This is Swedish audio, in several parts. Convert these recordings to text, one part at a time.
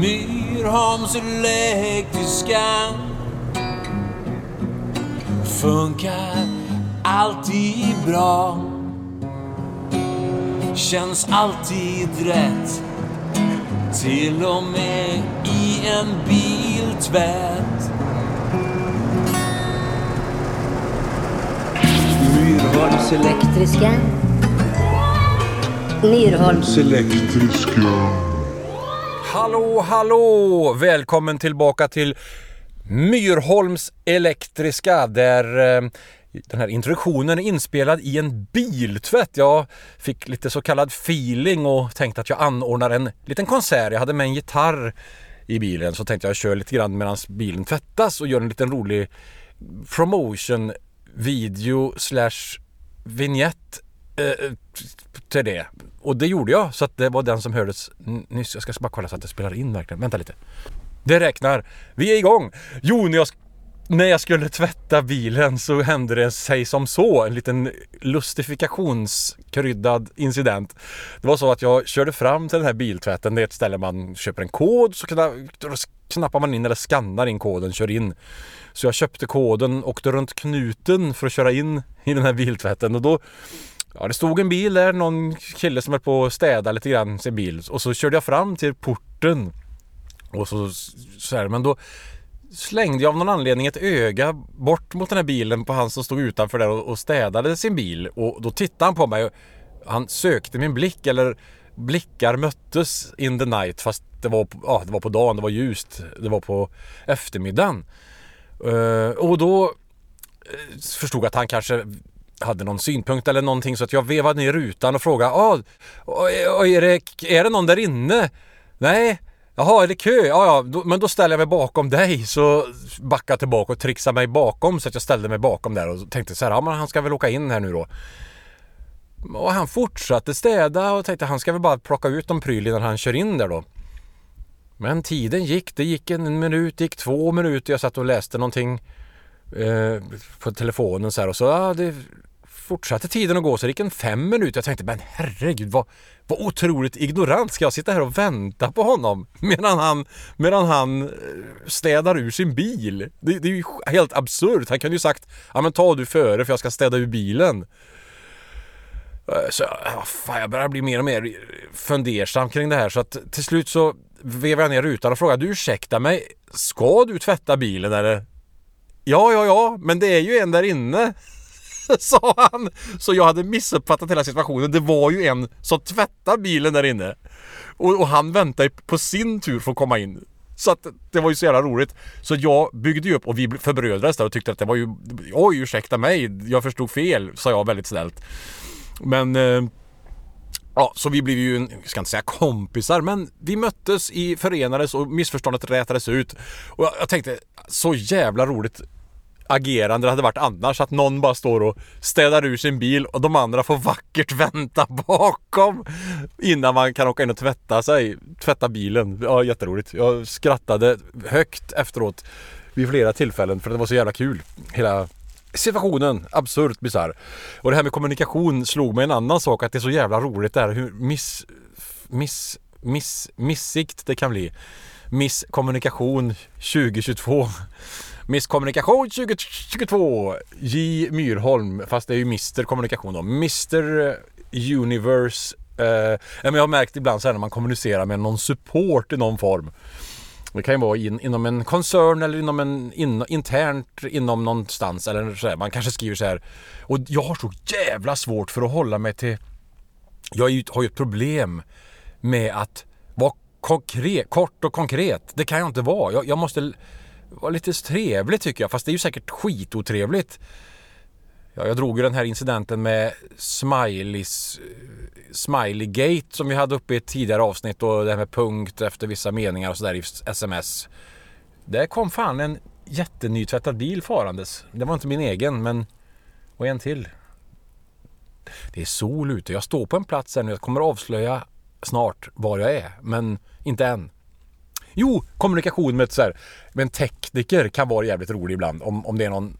Myrholms elektriska Funkar alltid bra. Känns alltid rätt. Till och med i en biltvätt. Myrholms elektriska. Myrholms Hallå, hallå! Välkommen tillbaka till Myrholms Elektriska där eh, den här introduktionen är inspelad i en biltvätt. Jag fick lite så kallad feeling och tänkte att jag anordnar en liten konsert. Jag hade med en gitarr i bilen så tänkte jag köra lite grann medan bilen tvättas och gör en liten rolig promotion video slash vignett eh, till det. Och det gjorde jag så att det var den som hördes nyss. Jag ska bara kolla så att det spelar in verkligen. Vänta lite. Det räknar. Vi är igång! Jo, när jag, när jag skulle tvätta bilen så hände det sig som så. En liten lustifikationskryddad incident. Det var så att jag körde fram till den här biltvätten. Det är ett ställe man köper en kod så knappar man in eller skannar in koden, kör in. Så jag köpte koden, åkte runt knuten för att köra in i den här biltvätten och då Ja, det stod en bil där, någon kille som höll på att städa lite grann sin bil. Och så körde jag fram till porten. Och så, så här, men då slängde jag av någon anledning ett öga bort mot den här bilen på han som stod utanför där och, och städade sin bil. Och då tittade han på mig och han sökte min blick eller blickar möttes in the night fast det var, på, ja, det var på dagen, det var ljust, det var på eftermiddagen. Uh, och då eh, förstod jag att han kanske hade någon synpunkt eller någonting så att jag vevade ner rutan och frågade ah, är, det, är det någon där inne? Nej, jaha är det kö? Ja, ja, då, men då ställer jag mig bakom dig så backade jag tillbaka och trixade mig bakom så att jag ställde mig bakom där och tänkte så här, ja men han ska väl åka in här nu då. Och han fortsatte städa och tänkte han ska väl bara plocka ut de pryl innan han kör in där då. Men tiden gick, det gick en minut, det gick två minuter, jag satt och läste någonting eh, på telefonen så här och så ja, det fortsatte tiden att gå så det gick en fem minuter. Jag tänkte men herregud vad, vad otroligt ignorant. Ska jag sitta här och vänta på honom medan han, medan han eh, städar ur sin bil? Det, det är ju helt absurt. Han kunde ju sagt ja men ta du före för jag ska städa ur bilen. Eh, så ja, fan, jag börjar bli mer och mer fundersam kring det här så att till slut så vevade jag ner rutan och frågade du ursäkta mig, ska du tvätta bilen eller? Ja, ja, ja, men det är ju en där inne. Sa han. Så jag hade missuppfattat hela situationen. Det var ju en som tvättade bilen där inne. Och, och han väntade på sin tur för att komma in. Så att det var ju så jävla roligt. Så jag byggde ju upp och vi förbrödrades där och tyckte att det var ju... Oj, ursäkta mig. Jag förstod fel, sa jag väldigt snällt. Men... Eh, Ja, så vi blev ju, jag ska inte säga kompisar, men vi möttes i förenades och missförståndet rätades ut. Och jag, jag tänkte, så jävla roligt agerande det hade varit annars att någon bara står och städar ur sin bil och de andra får vackert vänta bakom innan man kan åka in och tvätta sig, tvätta bilen. Ja, jätteroligt. Jag skrattade högt efteråt vid flera tillfällen för det var så jävla kul. Hela situationen, absurt bisarr. Och det här med kommunikation slog mig en annan sak att det är så jävla roligt det här. hur miss, miss, miss, missigt det kan bli. Misskommunikation 2022. Misskommunikation 2022. J Myrholm, fast det är ju Mr Kommunikation då. Mr eh, Universe. Eh, jag har märkt ibland så här när man kommunicerar med någon support i någon form. Det kan ju vara in, inom en koncern eller inom en in, internt inom någonstans eller så här. Man kanske skriver så här. Och jag har så jävla svårt för att hålla mig till... Jag ju, har ju ett problem med att vara konkret, kort och konkret. Det kan jag inte vara. Jag, jag måste var lite trevligt tycker jag. Fast det är ju säkert skitotrevligt. Ja, jag drog ju den här incidenten med Smileys eh, Smileygate som vi hade uppe i ett tidigare avsnitt och det här med punkt efter vissa meningar och sådär i sms. Där kom fan en jättenytvättad bil farandes. Det var inte min egen men och en till. Det är sol ute. Jag står på en plats här nu. Jag kommer avslöja snart var jag är men inte än. Jo, kommunikation med, så här, med en tekniker kan vara jävligt rolig ibland om, om det är någon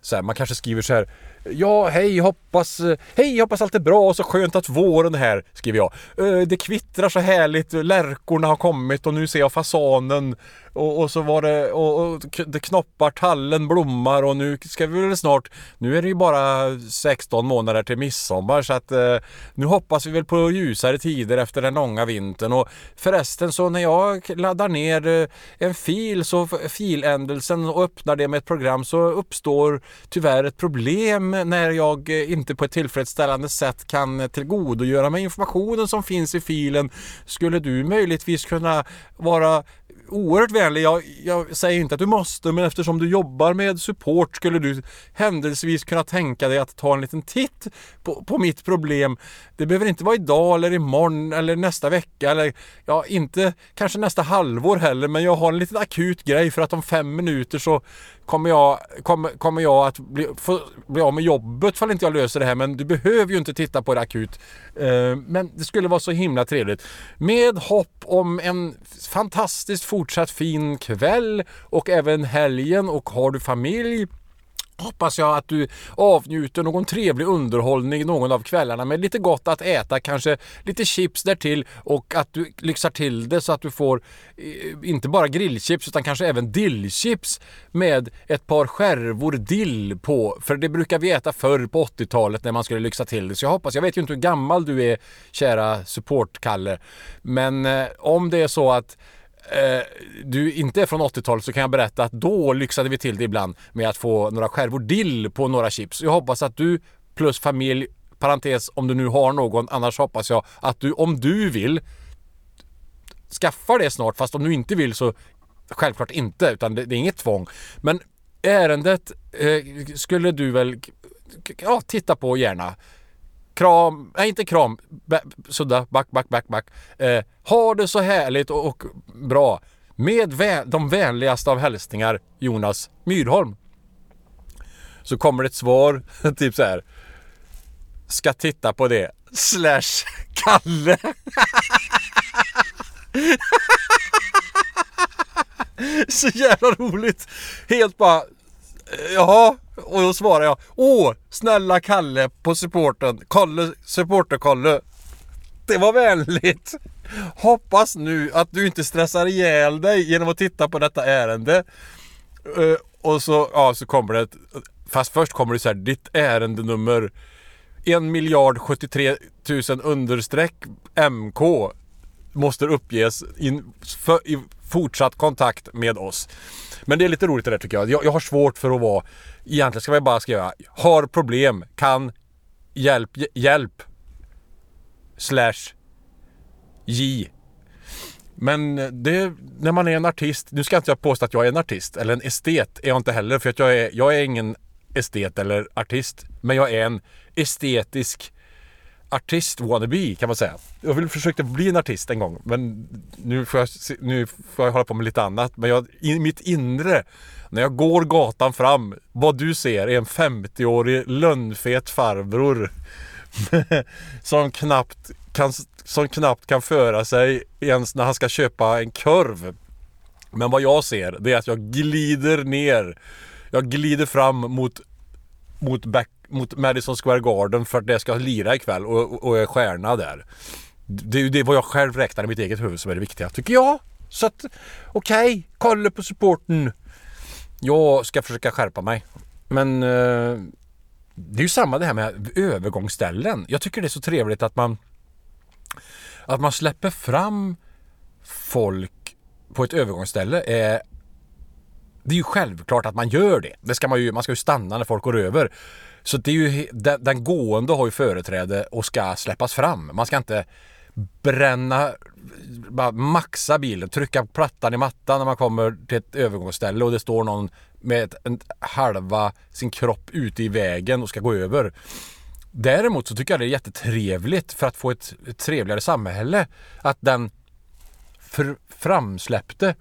så här, man kanske skriver så här Ja, hej, hoppas, eh, hej, hoppas allt är bra och så skönt att våren är här, skriver jag. Eh, det kvittrar så härligt, lärkorna har kommit och nu ser jag fasanen. Och, och så var det, och, och det knoppar, tallen blommar och nu ska vi väl snart, nu är det ju bara 16 månader till midsommar så att eh, nu hoppas vi väl på ljusare tider efter den långa vintern. Och förresten så när jag laddar ner eh, en fil så filändelsen och öppnar det med ett program så uppstår tyvärr ett problem när jag eh, inte på ett tillfredsställande sätt kan tillgodogöra mig informationen som finns i filen. Skulle du möjligtvis kunna vara oerhört vänlig. Jag, jag säger inte att du måste, men eftersom du jobbar med support skulle du händelsevis kunna tänka dig att ta en liten titt på, på mitt problem. Det behöver inte vara idag eller imorgon eller nästa vecka eller ja, inte kanske nästa halvår heller, men jag har en liten akut grej för att om fem minuter så kommer jag, kommer, kommer jag att bli, för, bli av med jobbet ifall inte jag löser det här. Men du behöver ju inte titta på det akut. Eh, Men det skulle vara så himla trevligt. Med hopp om en fantastiskt fortsatt fin kväll och även helgen och har du familj Hoppas jag att du avnjuter någon trevlig underhållning någon av kvällarna med lite gott att äta, kanske lite chips därtill och att du lyxar till det så att du får eh, inte bara grillchips utan kanske även dillchips med ett par skärvor dill på. För det brukar vi äta förr på 80-talet när man skulle lyxa till det. Så jag hoppas, jag vet ju inte hur gammal du är kära support-Kalle. Men eh, om det är så att eh, du inte är från 80-talet så kan jag berätta att då lyxade vi till det ibland med att få några skärvor dill på några chips. Jag hoppas att du plus familj, parentes om du nu har någon, annars hoppas jag att du om du vill skaffar det snart fast om du inte vill så självklart inte utan det, det är inget tvång. Men ärendet eh, skulle du väl ja, titta på gärna. Kram, nej inte kram, sudda, back, back, back, back. Eh, ha det så härligt och, och bra. Med vä- de vänligaste av hälsningar Jonas Myrholm. Så kommer det ett svar, typ så här. Ska titta på det. Slash Kalle. så jävla roligt. Helt bara, jaha. Och då svarar jag, åh, snälla Kalle på supporten. Kalle, supporter-Kalle. Det var vänligt. Hoppas nu att du inte stressar ihjäl dig genom att titta på detta ärende. Uh, och så, ja, så kommer det ett, Fast först kommer det så här, ditt ärendenummer 1 miljard 73 000 understreck MK måste uppges in, för, i fortsatt kontakt med oss. Men det är lite roligt det där tycker jag. jag. Jag har svårt för att vara... Egentligen ska vi bara skriva har problem, kan, hjälp, hjälp. Slash J. Men det, när man är en artist, nu ska inte jag påstå att jag är en artist, eller en estet är jag inte heller, för att jag är, jag är ingen estet eller artist. Men jag är en estetisk artist wannabe kan man säga. Jag vill försökte bli en artist en gång men nu får jag, nu får jag hålla på med lite annat. Men jag, i mitt inre, när jag går gatan fram, vad du ser är en 50-årig lönnfet farbror som knappt kan, som knappt kan föra sig ens när han ska köpa en korv. Men vad jag ser, det är att jag glider ner. Jag glider fram mot mot, back, mot Madison Square Garden för att det ska lira ikväll och, och, är stjärna där. Det är ju vad jag själv räknar i mitt eget huvud som är det viktiga, tycker jag. Så att, okej, kolla på supporten. Jag ska försöka skärpa mig. Men eh, det är ju samma det här med övergångsställen. Jag tycker det är så trevligt att man att man släpper fram folk på ett övergångsställe eh, det är ju självklart att man gör det. det ska man, ju, man ska ju stanna när folk går över. Så det är ju, den, den gående har ju företräde och ska släppas fram. Man ska inte bränna, bara maxa bilen, trycka plattan i mattan när man kommer till ett övergångsställe och det står någon med ett, en, halva sin kropp ute i vägen och ska gå över. Däremot så tycker jag det är jättetrevligt för att få ett, ett trevligare samhälle att den för, framsläppte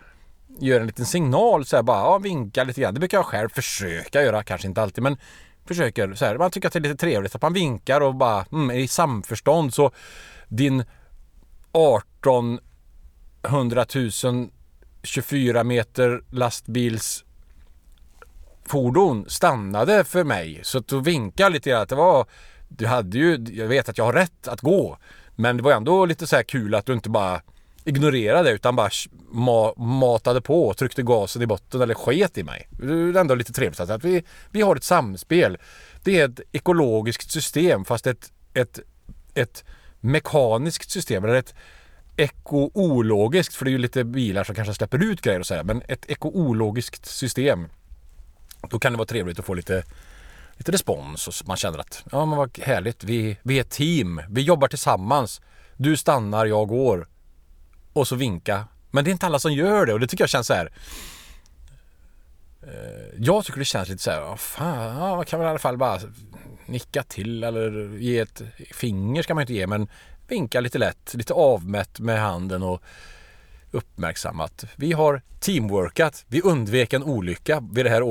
gör en liten signal så här bara, ja, vinkar lite grann. Det brukar jag själv försöka göra, kanske inte alltid men försöker så här. Man tycker att det är lite trevligt att man vinkar och bara mm, är i samförstånd så din 18 100 000 24 meter lastbils fordon stannade för mig. Så att du vinkade lite grann att det var, du hade ju, jag vet att jag har rätt att gå. Men det var ändå lite så här kul att du inte bara ignorerade det utan bara ma matade på och tryckte gasen i botten eller sket i mig. Det är ändå lite trevligt att vi, vi har ett samspel. Det är ett ekologiskt system fast ett, ett, ett mekaniskt system eller ett eko-ologiskt för det är ju lite bilar som kanske släpper ut grejer och sådär men ett eko-ologiskt system då kan det vara trevligt att få lite lite respons och man känner att ja men vad härligt, vi, vi är ett team, vi jobbar tillsammans. Du stannar, jag går. Och så vinka. Men det är inte alla som gör det och det tycker jag känns så här. Eh, jag tycker det känns lite så här, fan, ja, man kan väl i alla fall bara nicka till eller ge ett finger ska man inte ge men vinka lite lätt, lite avmätt med handen och uppmärksammat. Vi har teamworkat. Vi undvek en olycka vid det här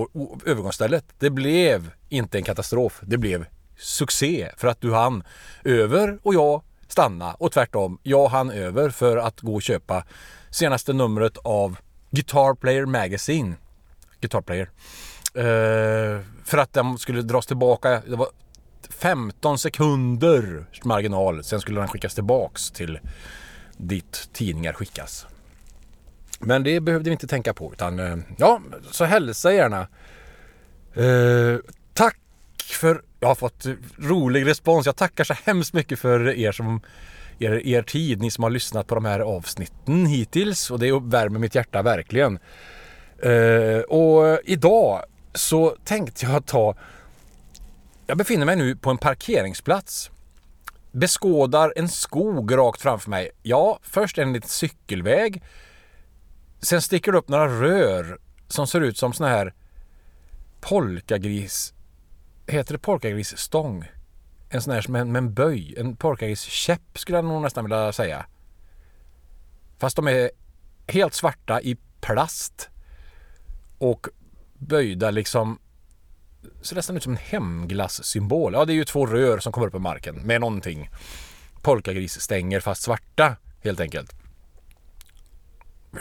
övergångsstället. Det blev inte en katastrof. Det blev succé för att du hann över och jag stanna och tvärtom. Jag hann över för att gå och köpa senaste numret av Guitar Player Magazine. Guitar Player. Uh, för att den skulle dras tillbaka. Det var 15 sekunder marginal. Sen skulle den skickas tillbaks till dit tidningar skickas. Men det behövde vi inte tänka på utan uh, ja, så hälsa gärna. Uh, tack för jag har fått rolig respons. Jag tackar så hemskt mycket för er som er, er tid, ni som har lyssnat på de här avsnitten hittills och det värmer mitt hjärta verkligen. Uh, och idag så tänkte jag ta jag befinner mig nu på en parkeringsplats. Beskådar en skog rakt framför mig. Ja, först en liten cykelväg. Sen sticker det upp några rör som ser ut som såna här polkagris... Heter det polkagrisstång? En sån här med, med en böj. En polkagriskäpp skulle jag nog nästan vilja säga. Fast de är helt svarta i plast. Och böjda liksom ser nästan ut som en hemglassymbol. Ja, det är ju två rör som kommer upp ur marken med någonting. Polkagrisstänger fast svarta helt enkelt.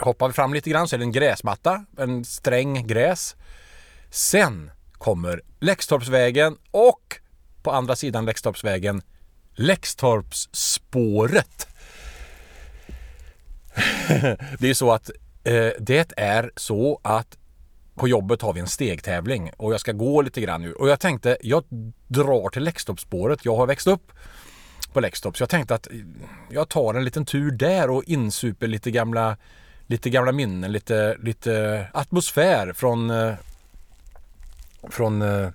Hoppar vi fram lite grann så är det en gräsmatta, en sträng gräs. Sen kommer Läxtorpsvägen och på andra sidan Läxtorpsvägen Läxtorpsspåret. det är så att eh, det är så att på jobbet har vi en stegtävling och jag ska gå lite grann nu. Och jag tänkte, jag drar till Läxtorpsspåret. Jag har växt upp på Läxtorp så jag tänkte att eh, jag tar en liten tur där och insuper lite gamla, lite gamla minnen, lite, lite atmosfär från, eh, från, eh,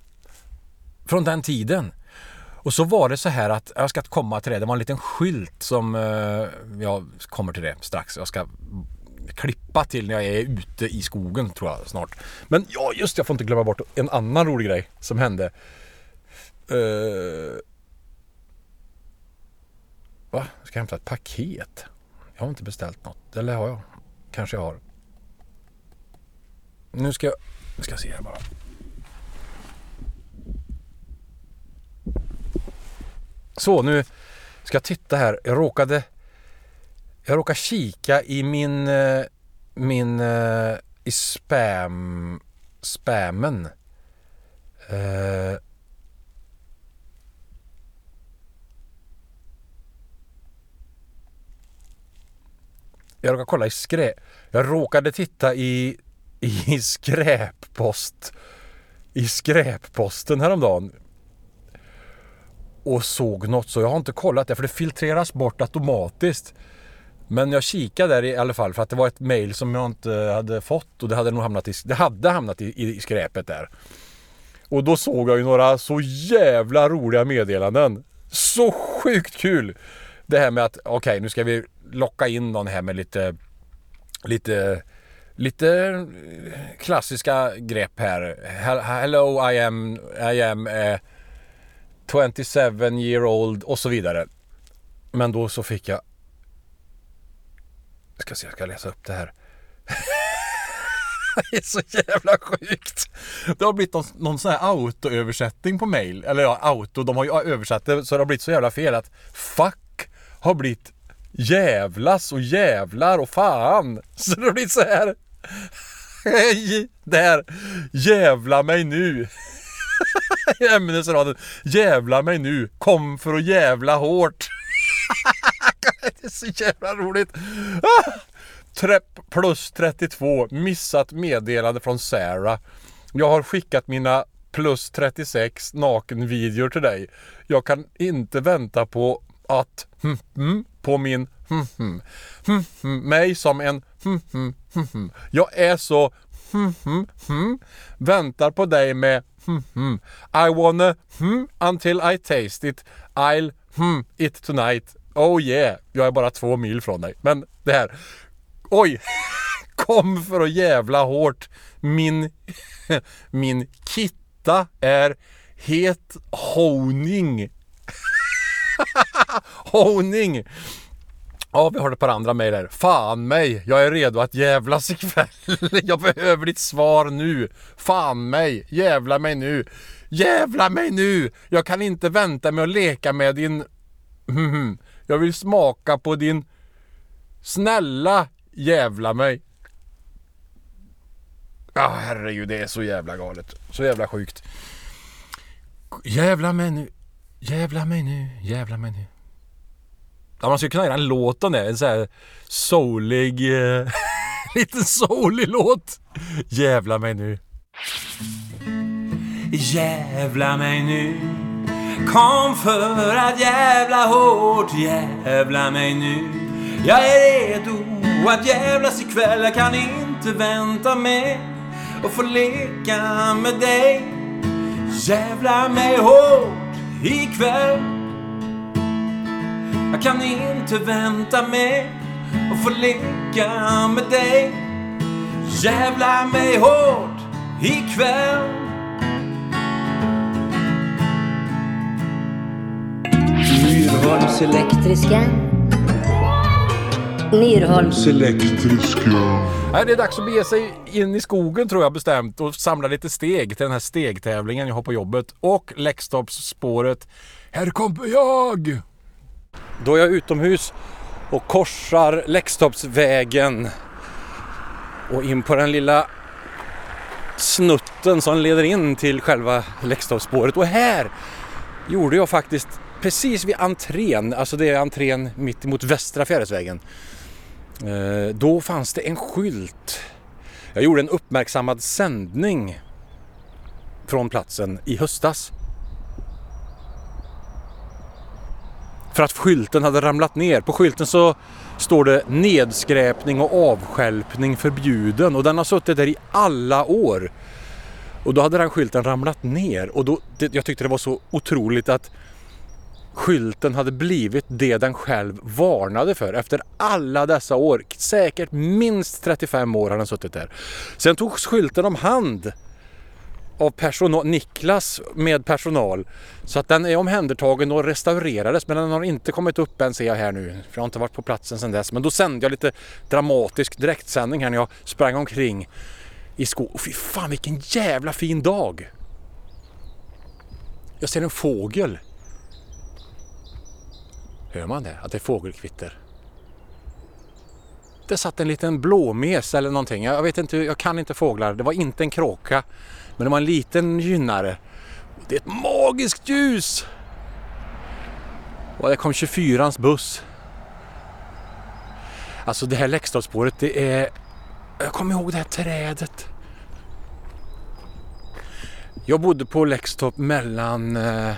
från den tiden. Och så var det så här att jag ska komma till det. Det var en liten skylt som eh, jag kommer till det strax. Jag ska klippa till när jag är ute i skogen tror jag snart. Men ja, just jag får inte glömma bort en annan rolig grej som hände. Uh... Va? Ska jag hämta ett paket? Jag har inte beställt något. Eller har jag? Kanske jag har. Nu ska jag... Nu ska jag se här bara. Så, nu ska jag titta här. Jag råkade jag råkade kika i min, eh, min eh, i spam, spammen. Uh, jag råkade kolla i skräp. Jag råkade titta i, i skräppost. I skräpposten häromdagen. Och såg något så jag har inte kollat det för det filtreras bort automatiskt. Men jag kikade där i alla fall för att det var ett mail som jag inte hade fått och det hade nog hamnat i, det hade hamnat i, i skräpet där. Och då såg jag ju några så jävla roliga meddelanden. Så sjukt kul! Det här med att okej okay, nu ska vi locka in någon här med lite lite lite klassiska grepp här. Hello I am, I am uh, 27 year old och så vidare. Men då så fick jag jag ska se, jag ska läsa upp det här. det är så jävla sjukt. Det har blivit någon, någon sån här autoöversättning på mail. Eller ja, auto. De har ju översatt det så det har blivit så jävla fel att fuck har blivit jävlas och jävlar och fan. Så det har blivit så här. Hej! Där! Jävla mig nu! I Ämnesraden. Jävla mig nu. Kom för att jävla hårt. det är så jävla roligt. Trepp plus 32. Missat meddelande från Sarah. Jag har skickat mina plus 36 nakenvideor till dig. Jag kan inte vänta på att hm, hm, på min hm, hm, mig som en. Jag är så. Hmm, hmm, hmm. Väntar på dig med hm, hm. I wanna hm until I taste it. I'll hm it tonight. Oh yeah. Jag är bara två mil från dig. Men det här. Oj! Kom för att jävla hårt. Min, min kitta är het honing. honing! Ja, vi har ett par andra mejl här. Fan mig, jag är redo att jävlas ikväll. Jag behöver ditt svar nu. Fan mig, jävla mig nu. Jävla mig nu! Jag kan inte vänta med att leka med din... Jag vill smaka på din... Snälla jävla mig. Ja, oh, herregud, det är så jävla galet. Så jävla sjukt. Jävla mig nu. Jävla mig nu, jävla mig nu. Ja, man skulle kunna göra en låt om det. En sån här soulig... Eh, liten soulig låt. Jävla mig nu. Jävla mig nu Kom för att jävla hårt Jävla mig nu Jag är redo att jävlas ikväll Jag kan inte vänta med och få leka med dig Jävla mig hårt ikväll jag kan inte vänta med att få leka med dig Jävla mig hårt ikväll Myrholms elektriska. Myrholms Nej, det är dags att bege sig in i skogen tror jag bestämt och samla lite steg till den här stegtävlingen jag har på jobbet. Och Läxtorpsspåret. Här kommer jag! Då är jag utomhus och korsar Läxtorpsvägen och in på den lilla snutten som leder in till själva Läxtorpsspåret. Och här gjorde jag faktiskt precis vid entrén, alltså det är entrén mitt emot Västra Fjärilsvägen. Eh, då fanns det en skylt. Jag gjorde en uppmärksammad sändning från platsen i höstas. För att skylten hade ramlat ner. På skylten så står det nedskräpning och avskälpning förbjuden och den har suttit där i alla år. Och då hade den skylten ramlat ner och då, det, jag tyckte det var så otroligt att skylten hade blivit det den själv varnade för efter alla dessa år. Säkert minst 35 år har den suttit där. Sen togs skylten om hand av personal, Niklas med personal. Så att den är omhändertagen och restaurerades men den har inte kommit upp än ser jag här nu. För jag har inte varit på platsen sedan dess. Men då sände jag lite dramatisk direktsändning här när jag sprang omkring i skog. Fy fan vilken jävla fin dag! Jag ser en fågel Hör man det? Att det är fågelkvitter. Det satt en liten blåmes eller någonting. Jag vet inte, jag kan inte fåglar. Det var inte en kråka. Men det var en liten gynnare. Det är ett magiskt ljus! Och det kom 24ans buss. Alltså det här Läckstadsspåret, det är... Jag kommer ihåg det här trädet. Jag bodde på Läxtorp mellan eh,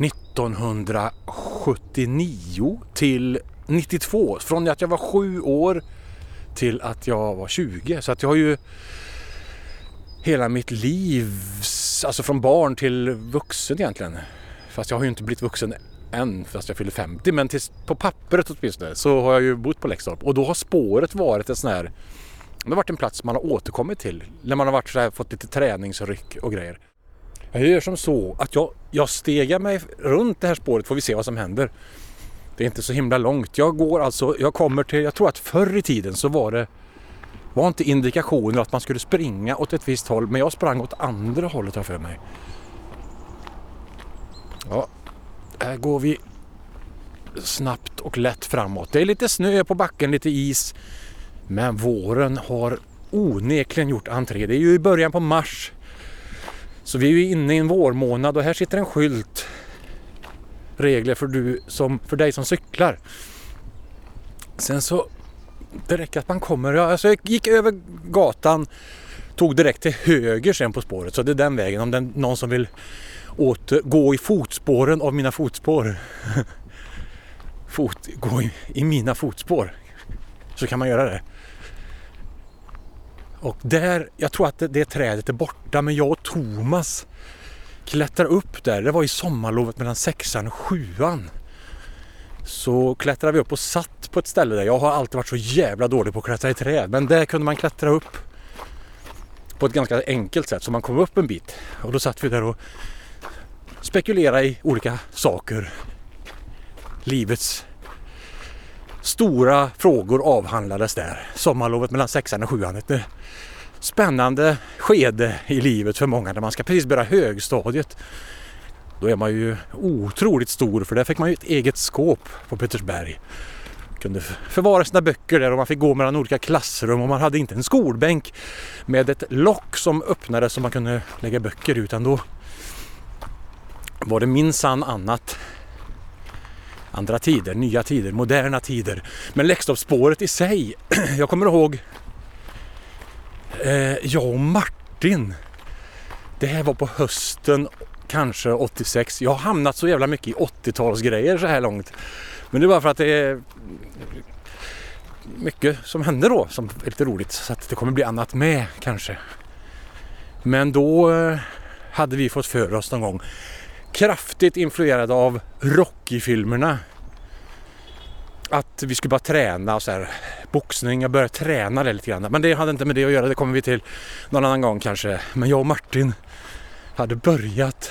1979 till 92. Från att jag var sju år till att jag var 20. Så att jag har ju hela mitt liv, alltså från barn till vuxen egentligen. Fast jag har ju inte blivit vuxen än fast jag fyller 50. Men tills, på pappret åtminstone så har jag ju bott på Läxtorp. Och då har spåret varit en sån här det har varit en plats man har återkommit till. När man har varit så här, fått lite träningsryck och grejer. Jag gör som så att jag, jag stegar mig runt det här spåret får vi se vad som händer. Det är inte så himla långt. Jag går alltså, jag kommer till, jag tror att förr i tiden så var det var inte indikationer att man skulle springa åt ett visst håll men jag sprang åt andra hållet har jag för mig. Ja, här går vi snabbt och lätt framåt. Det är lite snö på backen, lite is. Men våren har onekligen gjort entré. Det är ju i början på mars. Så vi är ju inne i en vårmånad och här sitter en skylt. Regler för, du som, för dig som cyklar. Sen så, det räcker att man kommer. Ja, Alltså jag gick över gatan, tog direkt till höger sen på spåret. Så det är den vägen om det är någon som vill åter, gå i fotspåren av mina fotspår. Fot, gå i, i mina fotspår. Så kan man göra det. Och där, jag tror att det, det trädet är borta men jag och Thomas klättrar upp där. Det var i sommarlovet mellan sexan och sjuan. Så klättrade vi upp och satt på ett ställe där. Jag har alltid varit så jävla dålig på att klättra i träd. Men där kunde man klättra upp på ett ganska enkelt sätt. Så man kom upp en bit. Och då satt vi där och spekulerade i olika saker. Livets stora frågor avhandlades där. Sommarlovet mellan sexan och sjuan. Ett eh, spännande skede i livet för många när man ska precis börja högstadiet. Då är man ju otroligt stor för där fick man ju ett eget skåp på Petersberg. Kunde förvara sina böcker där och man fick gå mellan olika klassrum och man hade inte en skolbänk med ett lock som öppnades så man kunde lägga böcker i utan då var det minsann annat. Andra tider, nya tider, moderna tider. Men Läxtorpsspåret i sig, jag kommer ihåg eh, jag och Martin. Det här var på hösten kanske 86. Jag har hamnat så jävla mycket i 80-talsgrejer så här långt. Men det är bara för att det är mycket som händer då som är lite roligt. Så att det kommer bli annat med kanske. Men då eh, hade vi fått för oss någon gång kraftigt influerade av Rocky-filmerna. Att vi skulle bara träna och så här, boxning, jag började träna det lite grann. Men det hade inte med det att göra, det kommer vi till någon annan gång kanske. Men jag och Martin hade börjat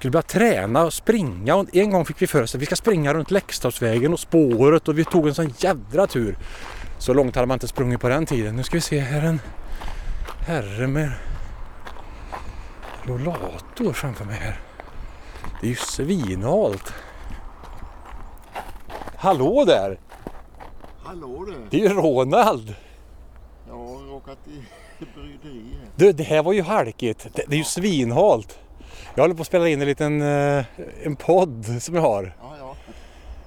skulle börja träna och springa och en gång fick vi för oss att vi ska springa runt Läxtorpsvägen och spåret och vi tog en sån jädra tur. Så långt hade man inte sprungit på den tiden. Nu ska vi se, här är en herre med rollator framför mig här. Det är ju svinhalt. Hallå där! Hallå du! Det är ju Ronald! Jag har råkat i Du, det här var ju halkigt. Det, det är ju svinhalt. Jag håller på att spela in en liten eh, en podd som jag har. Ja, ja.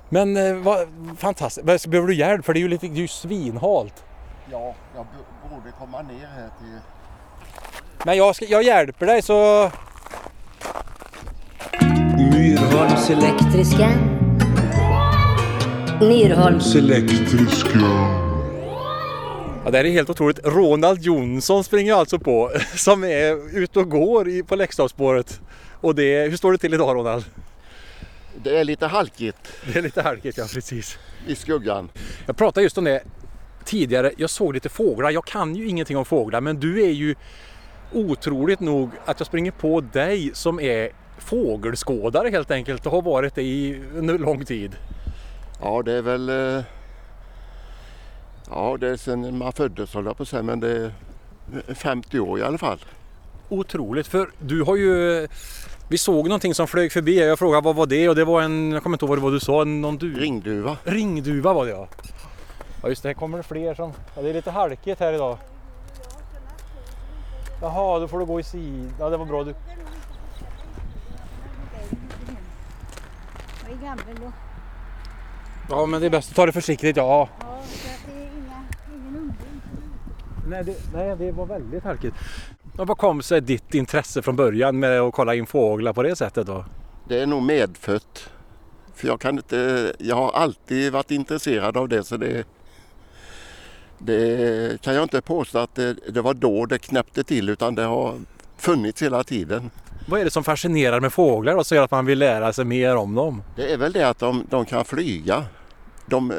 Men eh, vad fantastiskt. Men behöver du hjälp för det är ju lite det är ju svinhalt. Ja, jag borde komma ner här till... Men jag, ska, jag hjälper dig så... Myrholms elektriska. Myrholms Ja, det här är helt otroligt. Ronald Jonsson springer alltså på som är ute och går på Läxtorpsspåret. Och det, hur står det till idag Ronald? Det är lite halkigt Det är lite halkigt, ja precis. i skuggan. Jag pratade just om det tidigare. Jag såg lite fåglar. Jag kan ju ingenting om fåglar men du är ju otroligt nog att jag springer på dig som är fågelskådare helt enkelt och har varit det i lång tid. Ja, det är väl... Ja, det är sen man föddes höll jag på att säga, men det är 50 år i alla fall. Otroligt för du har ju vi såg någonting som flög förbi. Jag frågade vad var det och det var en, jag kommer inte ihåg vad det var du sa, någon du... Ringduva. Ringduva var det ja. Ja just det, här kommer det fler som... Ja, det är lite halkigt här idag. Jaha, då får du gå i sid. Ja det var bra. Du... Ja men det är bäst att ta det försiktigt ja. ja, så att det är inga, ingen ungdom. Nej det, nej, det var väldigt halkigt. Vad kom sig ditt intresse från början med att kolla in fåglar på det sättet då? Det är nog medfött. För jag kan inte... Jag har alltid varit intresserad av det så det... Det kan jag inte påstå att det, det var då det knäppte till utan det har funnits hela tiden. Vad är det som fascinerar med fåglar och så gör att man vill lära sig mer om dem? Det är väl det att de, de kan flyga. De,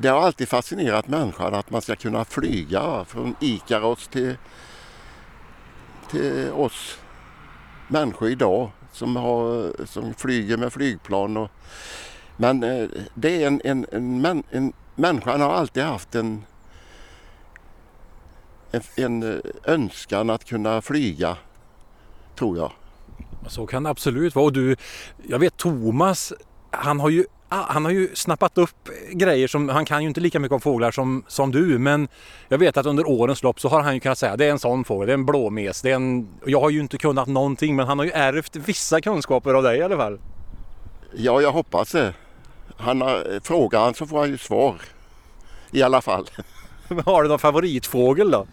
det har alltid fascinerat människan att man ska kunna flyga från Ikaros till, till oss människor idag som, har, som flyger med flygplan. Och, men eh, det är en, en, en, en människan har alltid haft en, en, en eh, önskan att kunna flyga, tror jag. Så kan det absolut vara. Och du, jag vet Thomas, han har ju han har ju snappat upp grejer som, han kan ju inte lika mycket om fåglar som, som du men jag vet att under årens lopp så har han ju kunnat säga det är en sån fågel, det är en blåmes, det är en... Jag har ju inte kunnat någonting men han har ju ärvt vissa kunskaper av dig i alla fall. Ja, jag hoppas det. Han har, frågar han så får han ju svar. I alla fall. Har du någon favoritfågel då?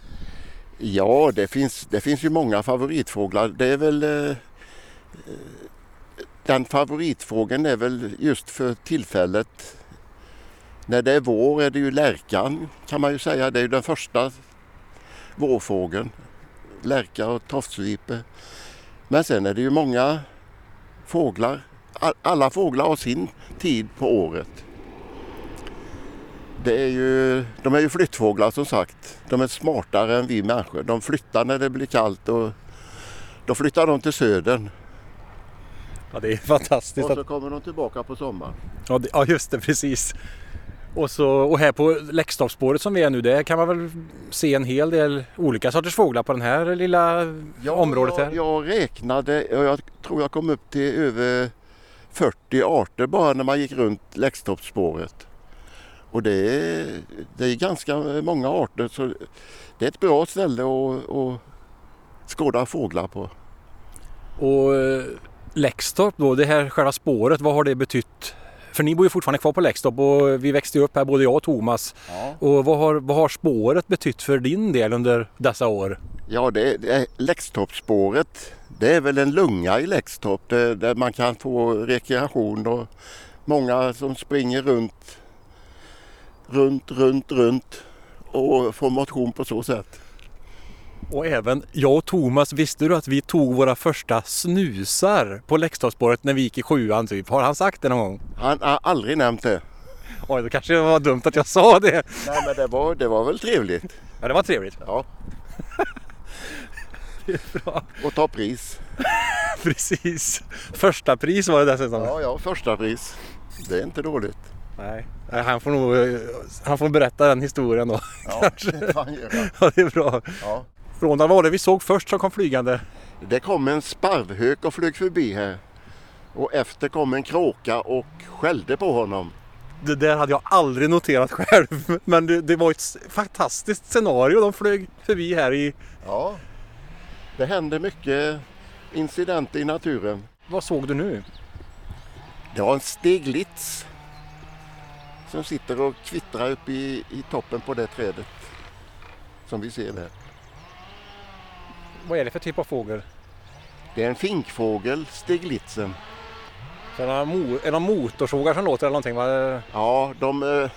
Ja, det finns, det finns ju många favoritfåglar. Det är väl... Eh, den favoritfågeln är väl just för tillfället. När det är vår är det ju lärkan kan man ju säga. Det är ju den första vårfågeln. Lärka och tofsvipe. Men sen är det ju många fåglar. Alla fåglar har sin tid på året. Det är ju, de är ju flyttfåglar som sagt. De är smartare än vi människor. De flyttar när det blir kallt och då flyttar de till södern. Ja det är fantastiskt. Och så kommer de tillbaka på sommaren. ja, det, ja just det, precis. Och, så, och här på Läcktorpsspåret som vi är nu, där kan man väl se en hel del olika sorters fåglar på den här lilla området här. jag, jag räknade och jag tror jag kom upp till över 40 arter bara när man gick runt Läxtorpsspåret. Och det är, det är ganska många arter så det är ett bra ställe att, att skåda fåglar på. Och Läxtorp då, det här själva spåret, vad har det betytt? För ni bor ju fortfarande kvar på Läxtorp och vi växte upp här både jag och Thomas. Och vad har, vad har spåret betytt för din del under dessa år? Ja, det, det är Läxtorpsspåret. Det är väl en lunga i Läxtorp där, där man kan få rekreation och många som springer runt, runt, runt, runt och får motion på så sätt. Och även jag och Thomas, visste du att vi tog våra första snusar på Läxtorpsspåret när vi gick i sjuan typ? Har han sagt det någon gång? Han har aldrig nämnt det. Oj, då kanske det var dumt att jag sa det. Nej, men det var, det var väl trevligt. Ja, det var trevligt. Ja. Och ta pris. Precis. Första pris var det dessutom. Ja, ja, första pris. Det är inte dåligt. Nej, han får nog eh, han får berätta den historien då. Ja, det får han göra. Ja, det är bra. Ja. Ronald, vad var det vi såg först som kom flygande? Det kom en sparvhök och flög förbi här. Och efter kom en kråka och skällde på honom. Det där hade jag aldrig noterat själv. Men det, det var ett fantastiskt scenario. De flög förbi här i... Ja. Det händer mycket incidenter i naturen. Vad såg du nu? Det var en steglitz som sitter och kvittrar upp i, i toppen på det trädet. Som vi ser där. Vad är det för typ av fågel? Det är en finkfågel, steglitzen. Så är det mo- är motorsågar som låter eller någonting? Va? Ja, de, eh,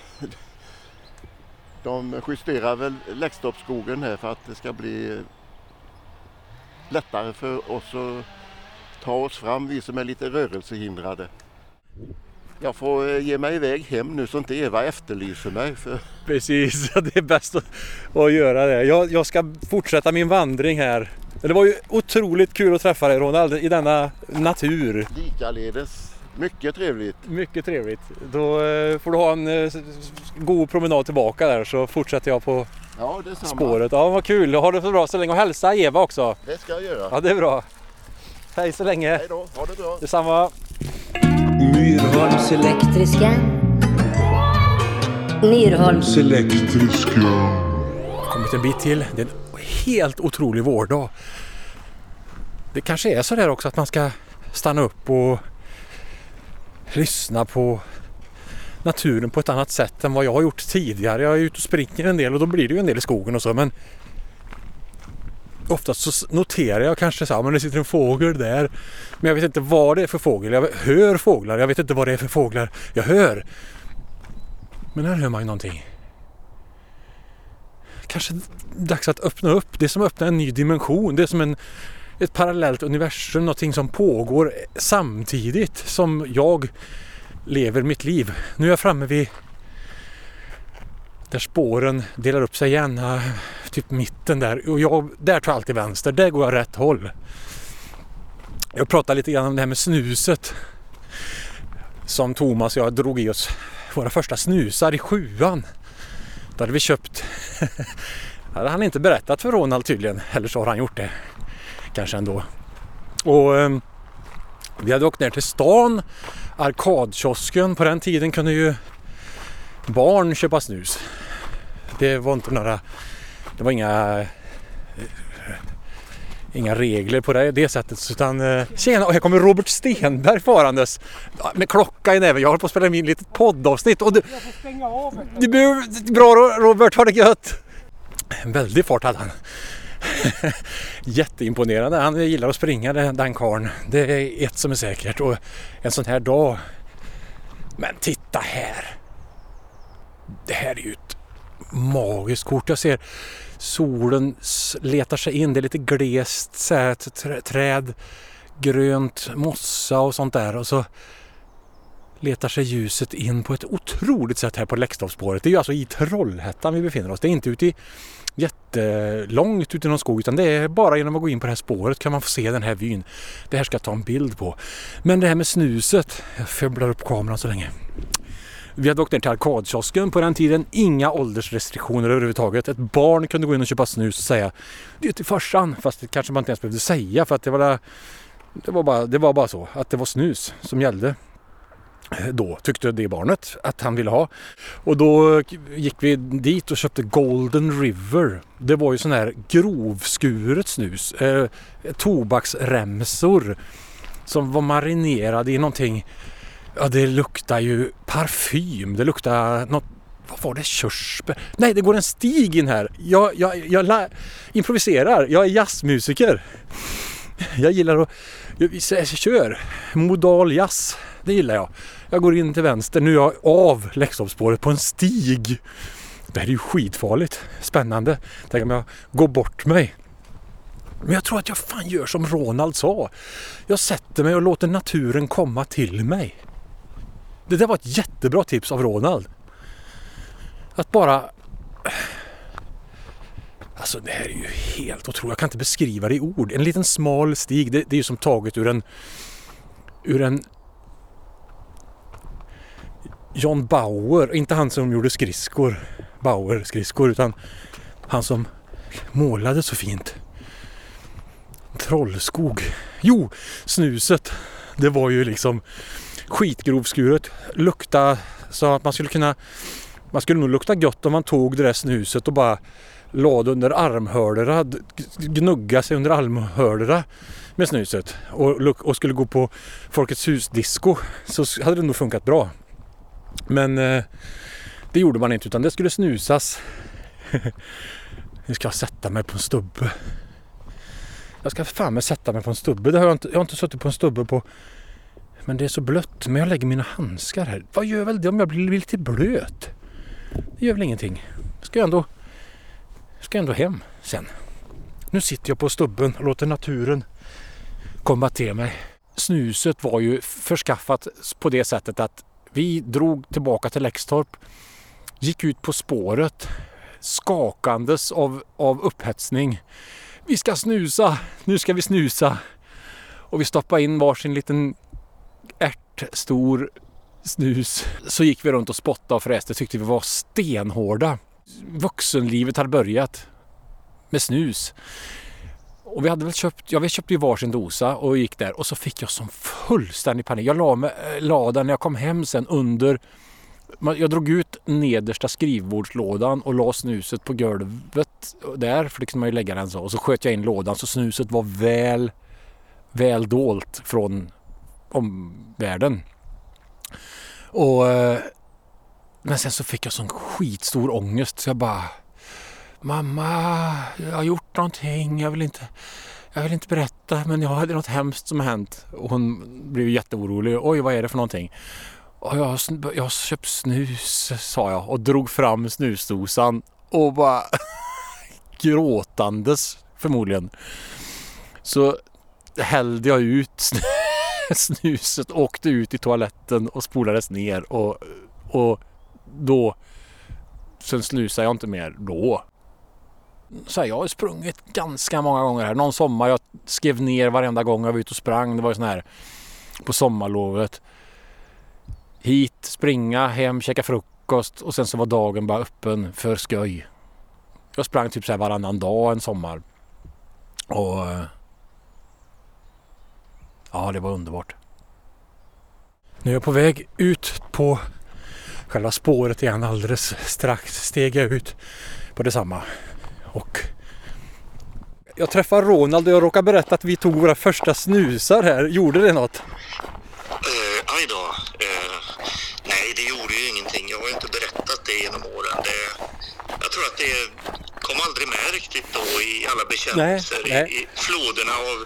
de justerar väl Läxtorpsskogen här för att det ska bli lättare för oss att ta oss fram, vi som är lite rörelsehindrade. Jag får eh, ge mig iväg hem nu så inte Eva efterlyser mig. För Precis, det är bäst att, att göra det. Jag, jag ska fortsätta min vandring här. Det var ju otroligt kul att träffa dig Ronald i denna natur. likaledes, mycket trevligt. Mycket trevligt. Då eh, får du ha en eh, god promenad tillbaka där så fortsätter jag på Ja, spåret. Ja, vad kul. Ha det så bra så länge och hälsa Eva också. Det ska jag göra. Ja, det är bra. Hej så länge. Hej då, ha det bra. Detsamma. Myrholms elektriska. Myrholms kommit en bit till. Det är en helt otrolig vårdag. Det kanske är så där också att man ska stanna upp och lyssna på naturen på ett annat sätt än vad jag har gjort tidigare. Jag är ute och springer en del och då blir det ju en del i skogen och så men oftast så noterar jag kanske så här, men det sitter en fågel där. Men jag vet inte vad det är för fågel. Jag hör fåglar, jag vet inte vad det är för fåglar jag hör. Men här hör man ju någonting kanske dags att öppna upp. Det är som att öppna en ny dimension. Det är som en, ett parallellt universum, någonting som pågår samtidigt som jag lever mitt liv. Nu är jag framme vid där spåren delar upp sig igen, typ mitten där. Och jag, där tar jag alltid vänster, där går jag rätt håll. Jag pratade lite grann om det här med snuset. Som Thomas och jag drog i oss våra första snusar i sjuan. Då hade vi köpt det hade han inte berättat för Ronald tydligen. Eller så har han gjort det. Kanske ändå. Och eh, vi hade åkt ner till stan arkadkiosken. På den tiden kunde ju barn köpa snus. Det var inte några... Det var inga... Inga regler på det, det sättet utan... eh, Tjena! Och här kommer Robert Stenberg farandes med klocka i näven. Jag håller på att spela in litet poddavsnitt och du... Du behöver... Bra Robert, ha det gött! En väldig fart hade han. Jätteimponerande. Han gillar att springa den den karln. Det är ett som är säkert. Och en sån här dag. Men titta här! Det här är ju ett magiskt kort. Jag ser solen letar sig in. Det är lite glest så här, ett träd, grönt, mossa och sånt där. Och så letar sig ljuset in på ett otroligt sätt här på Läxtorpsspåret. Det är ju alltså i Trollhättan vi befinner oss. Det är inte ute i jättelångt ute i någon skog utan det är bara genom att gå in på det här spåret kan man få se den här vyn. Det här ska jag ta en bild på. Men det här med snuset, jag febblar upp kameran så länge. Vi hade åkt ner till arkadkiosken på den tiden. Inga åldersrestriktioner överhuvudtaget. Ett barn kunde gå in och köpa snus och säga det är till farsan. Fast det kanske man inte ens behövde säga för att det var, det var, bara, det var bara så att det var snus som gällde eh, då tyckte det barnet att han ville ha. Och då gick vi dit och köpte Golden River. Det var ju sån här grovskuret snus. Eh, tobaksremsor som var marinerade i någonting. Ja, det luktar ju parfym. Det luktar något vad var det? Körsbär? Nej, det går en stig in här. Jag, jag, jag la, improviserar. Jag är jazzmusiker. Jag gillar att... Jag, jag kör modal jazz. Det gillar jag. Jag går in till vänster. Nu är jag av Läxtorpsspåret på en stig. Det här är ju skitfarligt. Spännande. Tänk om jag går bort mig. Men jag tror att jag fan gör som Ronald sa. Jag sätter mig och låter naturen komma till mig. Det där var ett jättebra tips av Ronald. Att bara... Alltså det här är ju helt otroligt. Jag kan inte beskriva det i ord. En liten smal stig. Det, det är ju som taget ur en... Ur en... John Bauer. Inte han som gjorde skridskor. Bauer skridskor. Utan han som målade så fint. Trollskog. Jo, snuset. Det var ju liksom skitgrovskuret. Lukta så att man skulle kunna... Man skulle nog lukta gott om man tog det där snuset och bara lade under armhålorna, gnugga sig under armhålorna med snuset och, och skulle gå på Folkets hus-disco så hade det nog funkat bra. Men eh, det gjorde man inte utan det skulle snusas. nu ska jag sätta mig på en stubbe. Jag ska fan med sätta mig på en stubbe. Det har jag, inte, jag har inte suttit på en stubbe på men det är så blött. Men jag lägger mina handskar här. Vad gör väl det om jag blir lite blöt? Det gör väl ingenting. Ska jag ändå, ska jag ändå hem sen. Nu sitter jag på stubben och låter naturen komma till mig. Snuset var ju förskaffat på det sättet att vi drog tillbaka till Läxtorp, gick ut på spåret, skakandes av, av upphetsning. Vi ska snusa! Nu ska vi snusa! Och vi stoppade in varsin liten stor snus. Så gick vi runt och spottade och fräste. Tyckte vi var stenhårda. Vuxenlivet hade börjat med snus. Och vi hade väl köpt, ja vi köpte ju varsin dosa och gick där och så fick jag som fullständig panik. Jag la, med, eh, la den när jag kom hem sen under jag drog ut nedersta skrivbordslådan och la snuset på golvet där, för det kunde man ju lägga den så. Och så sköt jag in lådan så snuset var väl, väl dolt från omvärlden. Och, eh, men sen så fick jag sån skitstor ångest så jag bara Mamma, jag har gjort någonting. Jag vill inte, jag vill inte berätta men jag hade något hemskt som har hänt. Och hon blev jätteorolig. Oj, vad är det för någonting? Och jag, har jag har köpt snus, sa jag och drog fram snusdosan och bara gråtandes förmodligen. Så hällde jag ut snus snuset, åkte ut i toaletten och spolades ner och, och då sen snusade jag inte mer då. Så här, jag har sprungit ganska många gånger här. Någon sommar jag skrev ner varenda gång jag var ute och sprang. Det var ju sån här på sommarlovet. Hit, springa, hem, käka frukost och sen så var dagen bara öppen för skoj. Jag sprang typ så här varannan dag en sommar. Och eh, Ja, det var underbart. Nu är jag på väg ut på själva spåret igen alldeles strax steg jag ut på detsamma. Och jag träffade Ronald och jag råkade berätta att vi tog våra första snusar här. Gjorde det något? Uh, aj då. Eh, nej, det gjorde ju ingenting. Jag har inte berättat det genom åren. Det, jag tror att det kom aldrig med riktigt då i alla bekännelser. Nej, nej. I, I floderna av,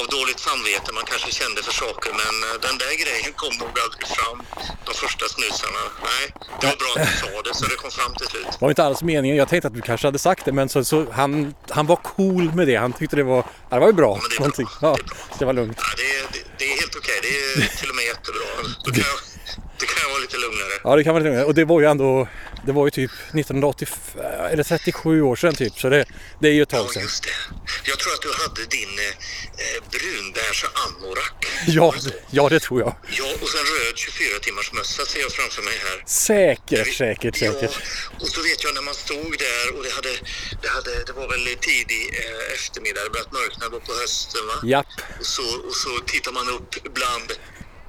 av dåligt samvete man kanske kände för saker. Men eh, den där grejen kom nog aldrig fram. De första snusarna. Nej, det var bra att du sa det så det kom fram till slut. Det var inte alls meningen. Jag tänkte att du kanske hade sagt det men så, så han, han var cool med det. Han tyckte det var, ja, det var ju bra. men det bra. Det Ja, är bra. det var lugnt. Ja, det, är, det, det är helt okej. Det är till och med jättebra. Då kan jag, då kan jag vara lite lugnare. Ja det kan man lugnt. Och det var ju ändå, det var ju typ 1985, eller 37 år sedan typ. Så det, det är ju ett tag Ja, sedan. just det. Jag tror att du hade din eh, eh, brunbärs anorak. Ja, ja det tror jag. Ja, och sen röd 24 timmars mössa ser jag framför mig här. Säkert, säkert, säkert. Ja, och så vet jag när man stod där och det hade, det hade, det var väl tidig eh, eftermiddag, det börjat mörkna då på hösten va? Japp. Och så, och så tittar man upp bland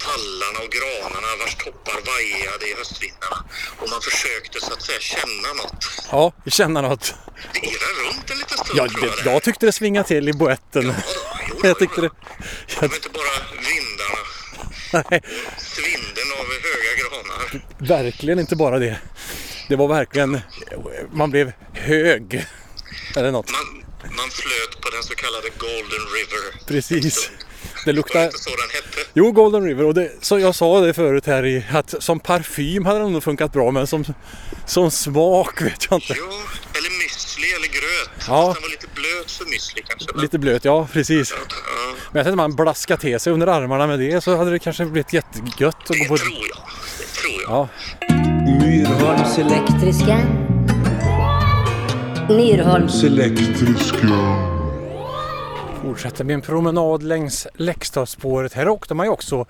tallarna och granarna vars toppar vajade i höstvindarna. Och man försökte så att säga känna något. Ja, känna något. Det irrade runt en liten stund Ja, tror jag. det, jag tyckte det svingade till i boetten. Ja, jo, Jag tyckte det. Det var inte bara vindarna. Nej, Svinden av höga granar. verkligen inte bara det. Det var verkligen, man blev hög. Eller något. Man, man flöt på den så kallade Golden River. Precis. Det luktar... inte så den hette? Jo, Golden River. Och det, så jag sa det förut här i att som parfym hade den nog funkat bra men som, som smak vet jag inte. Ja, eller müsli eller gröt. Ja. Fast Den var lite blöt för müsli kanske. men- Lite blöt, ja precis. Ja, Men jag tänkte man blaskar till sig under armarna med det så hade det kanske blivit jättegött att gå det på... tror jag. Det tror jag. Ja, Myrholms elektriska. Myrholms fortsätter med en promenad längs Läckstadsspåret. Här åkte man ju också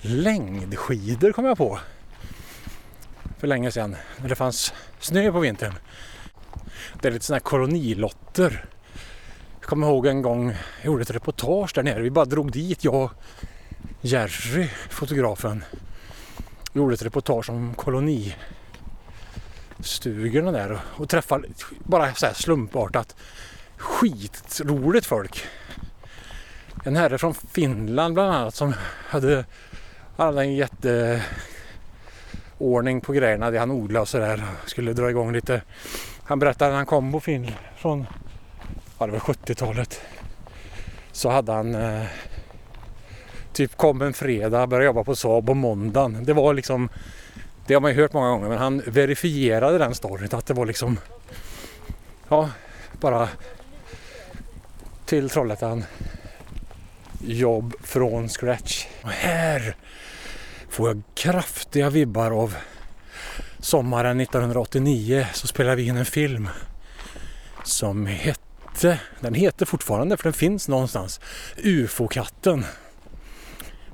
längdskidor kom jag på. För länge sedan. När det fanns snö på vintern. Det är lite sådana här kolonilotter. Jag kommer ihåg en gång jag gjorde ett reportage där nere. Vi bara drog dit, jag och Jerry, fotografen. Gjorde ett reportage om kolonistugorna där och, och träffade bara så här slumpartat skitroligt folk. En herre från Finland bland annat som hade, hade en jätteordning på grejerna, det han odlade och sådär. Skulle dra igång lite. Han berättade när han kom på Finland från ja, det var 70-talet. Så hade han eh, typ kom en fredag, började jobba på Saab på måndagen. Det var liksom, det har man ju hört många gånger men han verifierade den storyn att det var liksom, ja, bara till Trollhättan. Jobb från scratch. Och här får jag kraftiga vibbar av sommaren 1989 så spelade vi in en film som hette, den heter fortfarande för den finns någonstans, UFO-katten.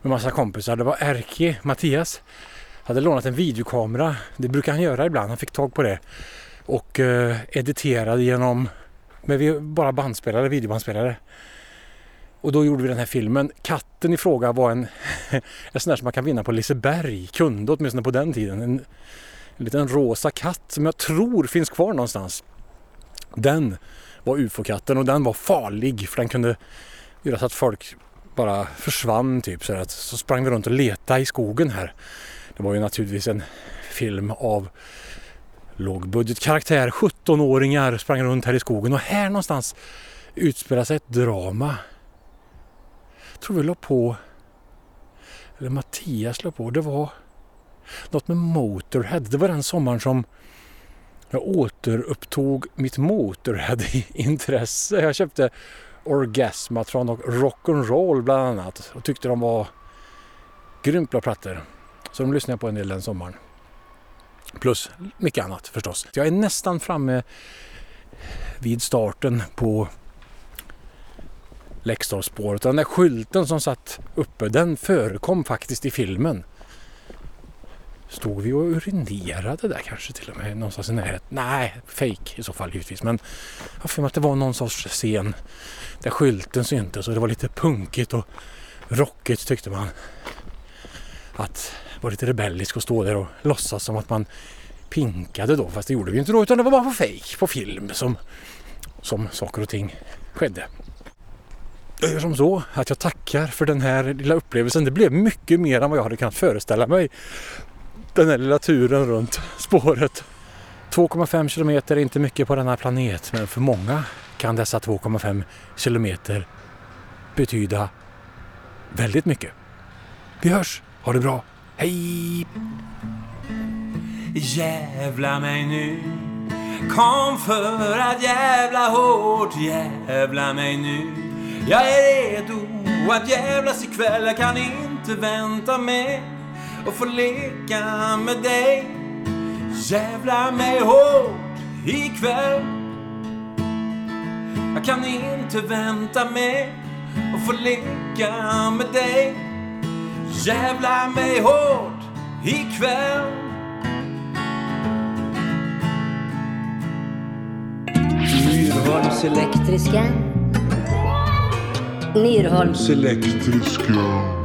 Med massa kompisar. Det var Erki, Mattias, hade lånat en videokamera. Det brukar han göra ibland, han fick tag på det. Och eh, editerade genom men vi bara bandspelare, videobandspelare. Och då gjorde vi den här filmen. Katten i fråga var en, en sån där som man kan vinna på Liseberg. Kunde åtminstone på den tiden. En, en liten rosa katt som jag tror finns kvar någonstans. Den var ufo-katten och den var farlig för den kunde göra så att folk bara försvann typ. Så, att, så sprang vi runt och letade i skogen här. Det var ju naturligtvis en film av lågbudgetkaraktär. 17-åringar sprang runt här i skogen och här någonstans utspelar sig ett drama. Jag tror vi la på, eller Mattias la på, det var något med Motorhead. Det var den sommaren som jag återupptog mitt Motorhead-intresse. Jag köpte Orgasmatron och Rock'n'Roll bland annat och tyckte de var grymt bra plattor. Så de lyssnade jag på en del den sommaren. Plus mycket annat förstås. Jag är nästan framme vid starten på Läxtorpsspåret. Den där skylten som satt uppe, den förekom faktiskt i filmen. Stod vi och urinerade där kanske till och med någonstans i närheten? Nej, fake i så fall givetvis. Men jag har för mig att det var någon sorts scen där skylten syntes och det var lite punkigt och rockigt tyckte man. att vara lite rebellisk och stå där och låtsas som att man pinkade då. Fast det gjorde vi inte då utan det var bara på fejk, på film som, som saker och ting skedde. Jag gör som så att jag tackar för den här lilla upplevelsen. Det blev mycket mer än vad jag hade kunnat föreställa mig. Den här lilla turen runt spåret. 2,5 kilometer är inte mycket på denna planet men för många kan dessa 2,5 kilometer betyda väldigt mycket. Vi hörs, ha det bra, hej! Jävla mig nu Kom för att jävla hårt Jävla mig nu jag är redo att jävlas ikväll. Jag kan inte vänta med att få leka med dig. Jävla mig hårt ikväll. Jag kan inte vänta med att få leka med dig. Jävla mig hårt ikväll. Myrholms elektriska. Myrholms elektriska.